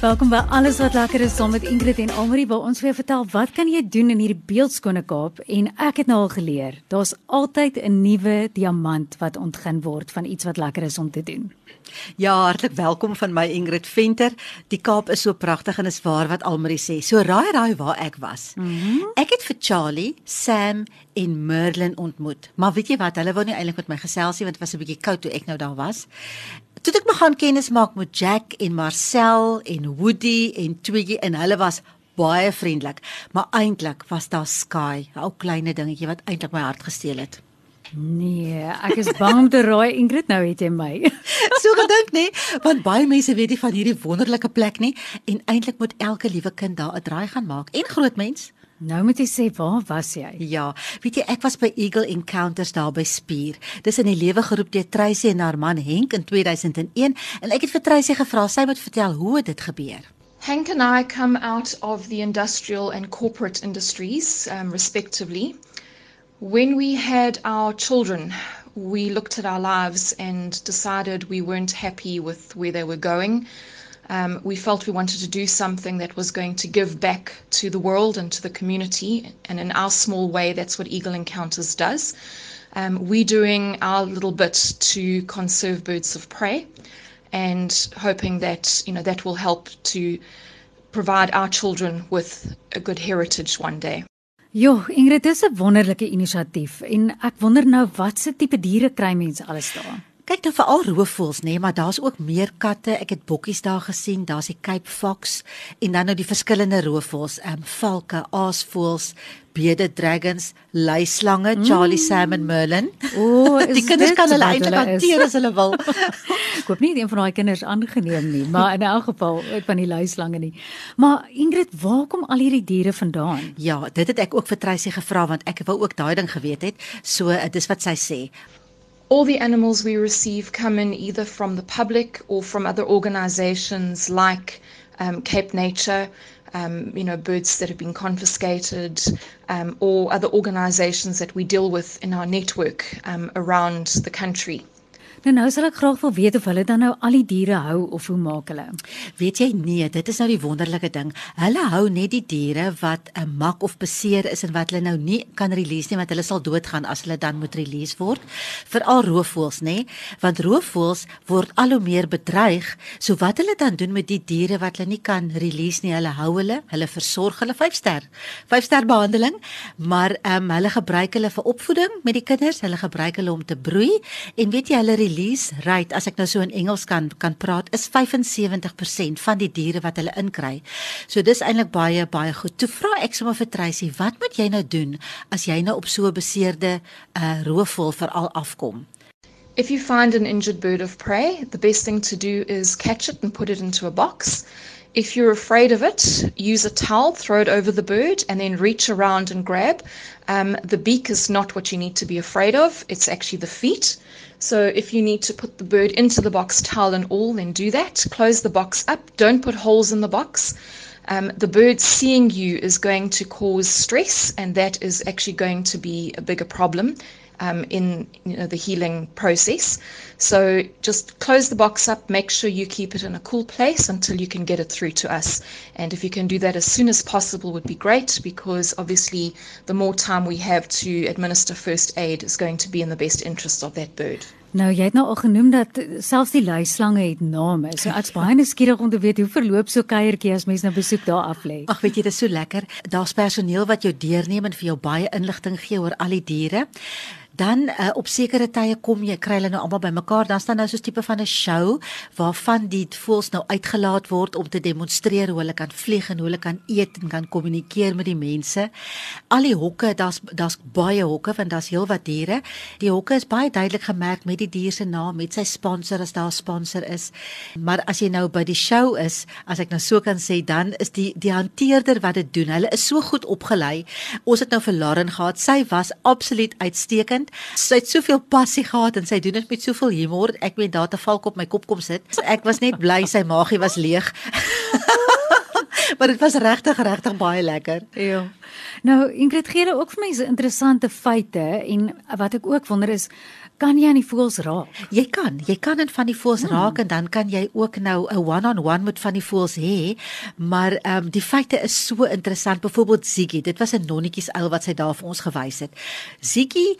Welkom by Alles wat lekker is saam met Ingrid en Almarie waar ons jou vertel wat kan jy doen in hierdie beeldskone Kaap en ek het nou al geleer daar's altyd 'n nuwe diamant wat ontgin word van iets wat lekker is om te doen. Ja, hartlik welkom van my Ingrid Venter. Die Kaap is so pragtig en is waar wat Almarie sê. So raai raai waar ek was. Mm -hmm. Ek het vir Charlie, Sam en Merlin ontmoet. Maar weet jy wat, hulle wou nie eintlik met my gesels nie want dit was 'n bietjie koud toe ek nou daar was. Toe ek begin kennis maak met Jack en Marcel en Woody en Twiggy en hulle was baie vriendelik, maar eintlik was daar Sky, 'n ou klein dingetjie wat eintlik my hart gesteel het. Nee, ek is bang om te raai Ingrid nou het jy my. so gedink nê, want baie mense weet nie van hierdie wonderlike plek nie en eintlik moet elke liewe kind daar 'n draai gaan maak en groot mens. Nou moet jy sê waar was jy? Ja, weet jy ek was by Eagle Encounters daar by Spier. Dis in die lewe geroep deur Tracy en haar man Henk in 2001 en ek het vir Tracy gevra sy moet vertel hoe dit gebeur. Hank and I come out of the industrial and corporate industries, um, respectively. When we had our children, we looked at our lives and decided we weren't happy with where they were going. Um, we felt we wanted to do something that was going to give back to the world and to the community. And in our small way, that's what Eagle Encounters does. Um, we're doing our little bit to conserve birds of prey and hoping that, you know, that will help to provide our children with a good heritage one day. Jo, Ingrid, dis 'n wonderlike inisiatief en ek wonder nou watse tipe diere kry mense alles daar? Kyk nou veral roofvoëls nê, nee, maar daar's ook meer katte. Ek het bokkies daar gesien. Daar's die Cape Fox en dan nou die verskillende roofvoëls, ehm um, valke, aasvoëls, beede dragons, luislange, mm. Charlie Salmon Merlin. O, oh, die kinders kan hulle eintlik hanteer as hulle wil. Ek hoop nie een van daai kinders aangeneem nie, maar in elk geval van die luislange nie. Maar Ingrid, waar kom al hierdie diere vandaan? Ja, dit het ek ook vir Tracy gevra want ek wou ook daai ding geweet het. So dis wat sy sê. All the animals we receive come in either from the public or from other organizations like um, Cape Nature, um, you know, birds that have been confiscated, um, or other organizations that we deal with in our network um, around the country. Nou nou sal ek graag wil weet of hulle dan nou al die diere hou of hoe maak hulle? Weet jy nee, dit is nou die wonderlike ding. Hulle hou net die diere wat 'n mak of beseer is en wat hulle nou nie kan release nie want hulle sal doodgaan as hulle dan moet release word. Veral roofvoëls, nê? Want roofvoëls word al hoe meer bedreig. So wat hulle dan doen met die diere wat hulle nie kan release nie, hulle hou hulle, hulle versorg hulle 5 ster. 5 ster behandeling, maar ehm um, hulle gebruik hulle vir opvoeding met die kinders, hulle gebruik hulle om te broei en weet jy hulle release rate as ek nou so in Engels kan kan praat is 75% van die diere wat hulle inkry. So dis eintlik baie baie goed. Toe vra ek sommer vir Tracy, wat moet jy nou doen as jy nou op so 'n beseerde uh roofvol veral afkom? If you find an injured bird of prey, the best thing to do is catch it and put it into a box. If you're afraid of it, use a towel, throw it over the bird, and then reach around and grab. Um, the beak is not what you need to be afraid of, it's actually the feet. So if you need to put the bird into the box, towel and all, then do that. Close the box up. Don't put holes in the box. Um, the bird seeing you is going to cause stress, and that is actually going to be a bigger problem um, in you know, the healing process. So just close the box up, make sure you keep it in a cool place until you can get it through to us. And if you can do that as soon as possible would be great because obviously the more time we have to administer first aid is going to be in the best interest of that bird. Nou jy het nou al genoem dat selfs die luislange het name. So ek's baie nuuskierig om te weet hoe verloop so kuiertjie as mens nou besoek daar af lê. Ag weet jy, dit is so lekker. Daar's personeel wat jou deurneem en vir jou baie inligting gee oor al die diere dan uh, op sekere tye kom jy kry hulle nou almal bymekaar. Dan staan nou so 'n tipe van 'n show waarvan die voels nou uitgelaat word om te demonstreer hoe hulle kan vlieg en hoe hulle kan eet en kan kommunikeer met die mense. Al die hokke daar's daar's baie hokke want daar's heelwat diere. Die hokke is baie duidelik gemerk met die dier se naam met sy sponsor as daar 'n sponsor is. Maar as jy nou by die show is as ek nou so kan sê dan is die die hanteerder wat dit doen hulle is so goed opgelei. Ons het nou vir Lauren gehad. Sy was absoluut uitstekend Sy het soveel passie gehad en sy doen dit met soveel humor. Ek weet daar te valk op my kop kom sit. Ek was net bly sy maagie was leeg. maar dit was regtig regtig baie lekker. Ja. Nou Ingrid gee ook vir mense interessante feite en wat ek ook wonder is kan jy aan die voels raak? Jy kan, jy kan dit van die voels hmm. raak en dan kan jy ook nou 'n one-on-one met van die voels hê. Maar ehm um, die feite is so interessant. Byvoorbeeld Ziggy, dit was 'n nonnetjies uil wat sy daar vir ons gewys het. Ziggy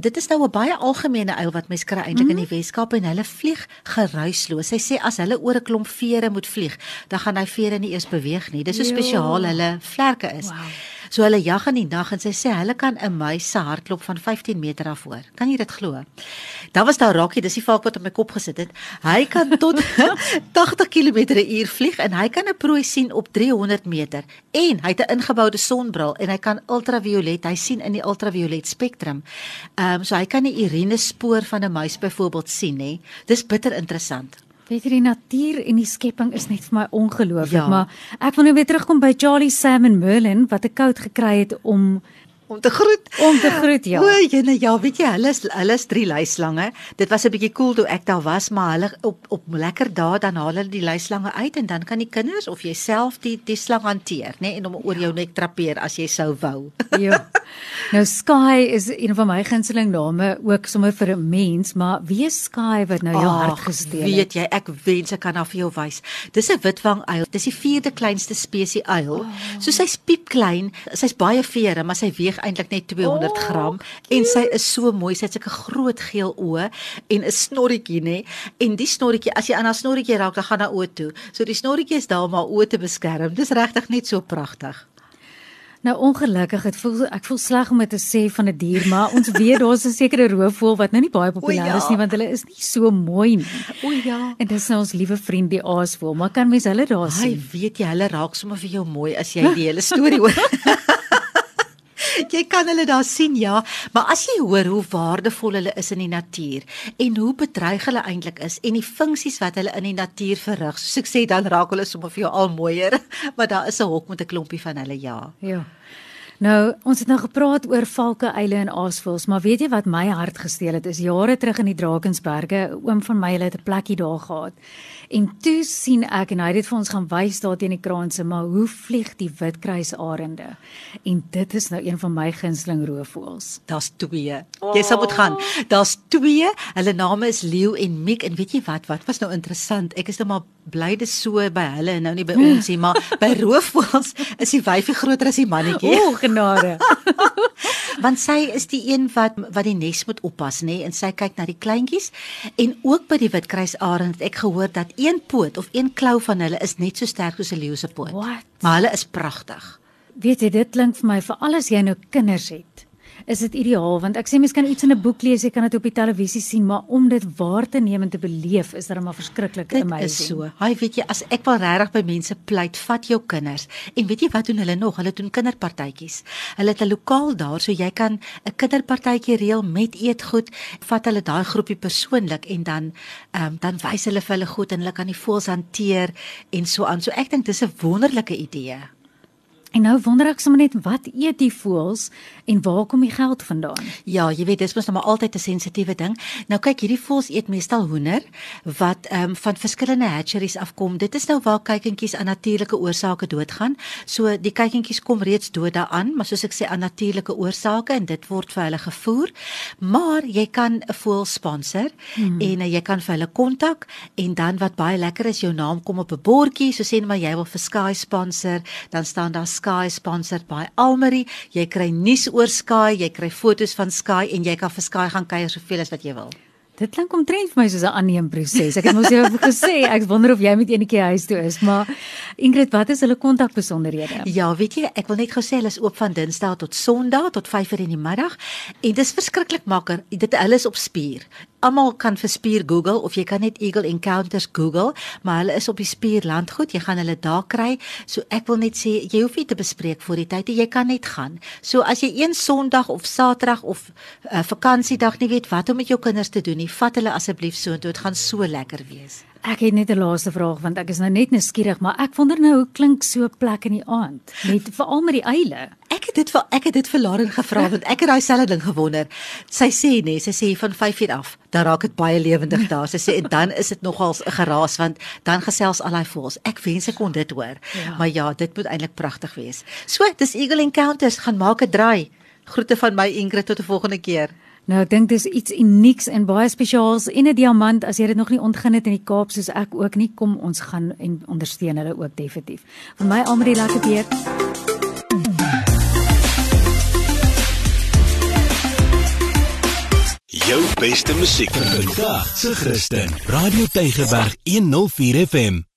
Dit is nou 'n baie algemene uil wat mens kry eintlik mm. in die mhm. Weskaap en hulle vlieg geruisloos. Sy sê as hulle oor 'n klomp vere moet vlieg, dan gaan hy vere nie eers beweeg nie. Dis so spesiaal hulle vlerke is. Wow. So hulle jag in die nag en sy sê hulle kan 'n muis se hartklop van 15 meter af hoor. Kan jy dit glo? Dan was daar Rakkie, dis die valk wat op my kop gesit het. Hy kan tot 80 km/h vlieg en hy kan 'n prooi sien op 300 meter en hy het 'n ingeboude sonbril en hy kan ultraviolet, hy sien in die ultraviolet spektrum. Ehm um, so hy kan die urine spoor van 'n muis byvoorbeeld sien, hè. Dis bitter interessant. Weet jy die natuur en die skepping is net vir my ongelooflik, ja. maar ek wil nou weer terugkom by Charlie Sam en Merlin wat 'n koud gekry het om om te groet. Om te groet ja. O, jene ja, weet jy, hulle is hulle is drie luislange. Dit was 'n bietjie cool toe ek daar was, maar hulle op op lekker dae dan haal hulle die luislange uit en dan kan die kinders of jouself die die slang hanteer, nê, nee, en hom oor jou nek trapeer as jy sou wou. Ja. Nou Sky is een van my gunsteling name ook sommer vir 'n mens, maar wie is Sky wat nou jou Ach, hart gesteel het? Weet jy, ek wens ek kan haar vir jou wys. Dis 'n witwang uil. Dis die vierde kleinste spesies uil. Oh. So sy's piep klein. Sy's baie vere, maar sy weeg weeg eintlik net 200 oh, gram cute. en sy is so mooi. Sy het sulke groot geel oë en 'n snorretjie nê. En die snorretjie, as jy aan haar snorretjie raak, dan gaan haar oë toe. So die snorretjie is daar om haar oë te beskerm. Dis regtig net so pragtig. Nou ongelukkig, dit voel ek voel sleg om dit te sê van 'n dier, maar ons weet daar's 'n sekere roofvoël wat nou nie baie populêr ja. is nie want hulle is nie so mooi nie. O ja. En dis nou ons liewe vriend die aasvoël, maar kan mens hulle daar sien? Hy weet jy, hulle raak sommer vir jou mooi as jy die hele storie hoor. jy kan hulle daar sien ja, maar as jy hoor hoe waardevol hulle is in die natuur en hoe bedreig hulle eintlik is en die funksies wat hulle in die natuur verrig, soos ek sê dan raak hulle sommer vir jou al mooier, maar daar is 'n hok met 'n klompie van hulle ja. Ja. Nou, ons het nou gepraat oor valke, eile en aasvoëls, maar weet jy wat my hart gesteel het? Is jare terug in die Drakensberge, oom van my het 'n plekkie daar gehad. En toe sien ek en hy het dit vir ons gaan wys daar teen die kraanse, maar hoe vlieg die witkruisarende? En dit is nou een van my gunsteling roofvoëls. Daar's twee. Jy sal moet gaan. Daar's twee. Hulle name is Leeu en Miek en weet jy wat? Wat was nou interessant? Ek is nou maar bly dit so by hulle en nou nie by ons nie, maar by roofvoëls is die wyfie groter as die mannetjie. O, genade. Want sy is die een wat wat die nes moet oppas, nê, en sy kyk na die kleintjies en ook by die witkruisarend het ek gehoor dat een poot of een klou van hulle is net so sterk soos 'n leeu se poot. What? Maar hulle is pragtig. Weet jy, dit klink vir my vir alles jy nou kinders het is dit ideaal want ek sê mens kan iets in 'n boek lees, jy kan dit op die televisie sien, maar om dit waar te neem en te beleef is dit 'n verskriklik amazing. Dit is so. Hy weet jy, as ek wel regtig by mense pleit, vat jou kinders. En weet jy wat doen hulle nog? Hulle doen kinderpartytjies. Hulle het 'n lokaal daar, so jy kan 'n kinderpartytjie reël met eetgoed. Vat hulle daai groepie persoonlik en dan ehm um, dan wys hulle vir hulle goed en hulle kan die voëls hanteer en so aan. So ek dink dis 'n wonderlike idee. En nou wonder ek sommer net wat eet die voëls en waar kom die geld vandaan? Ja, jy weet dis mos nou maar altyd 'n sensitiewe ding. Nou kyk, hierdie voëls eet meestal hoender wat ehm um, van verskillende hatcheries afkom. Dit is nou waar kykentjies aan natuurlike oorsake doodgaan. So die kykentjies kom reeds dood daaraan, maar soos ek sê aan natuurlike oorsake en dit word vir hulle gevoer. Maar jy kan 'n voël sponsor hmm. en uh, jy kan vir hulle kontak en dan wat baie lekker is, jou naam kom op 'n bordjie, so sê net maar jy wil vir Sky sponsor, dan staan daar Sky sponsored by Almeri. Jy kry nuus oor Sky, jy kry fotos van Sky en jy kan vir Sky gaan kuier soveel as wat jy wil. Dit klink omtrent vir my soos 'n aanneemproses. Ek het mos jou gesê, ek wonder of jy met enetjie huis toe is, maar Ingrid, wat is hulle kontakbesonderhede? Ja, weet jy, ek wil net gou sê hulle is oop van Dinsdag tot Sondag tot 5:00 in die middag en dis verskriklik maklik. Dit hulle is op spier almal kan vir spier Google of jy kan net Eagle Encounters Google, maar hulle is op die spierland goed. Jy gaan hulle daar kry. So ek wil net sê jy hoef nie te bespreek voor die tyd, jy kan net gaan. So as jy een Sondag of Saterdag of uh, vakansiedag nie weet wat om met jou kinders te doen nie, vat hulle asseblief so intoe. Dit gaan so lekker wees. Ek het net 'n laaste vraag want ek is nou net nuuskierig, maar ek wonder nou hoe klink so 'n plek in die aand, net veral met die eile. Ek het dit vir ek het dit vir Lauren gevra want ek het daai selfde ding gewonder. Sy sê nee, sy sê van 5 uur af, dan raak dit baie lewendig daar. Sy sê en dan is dit nogals 'n geraas want dan gesels al daai voels. Ek wens ek kon dit hoor. Ja. Maar ja, dit moet eintlik pragtig wees. So, dis Eagle Encounters gaan maak 'n draai. Groete van my Ingrid tot 'n volgende keer. Nou ek dink dis iets unieks en baie spesiaals en 'n diamant as jy dit nog nie ontgin het in die Kaap soos ek ook nie kom ons gaan en ondersteun hulle ook definitief. Vir my almal die lekker beet. Jou beste musiek vir vandag se Christen. Radio Tygerberg 104 FM.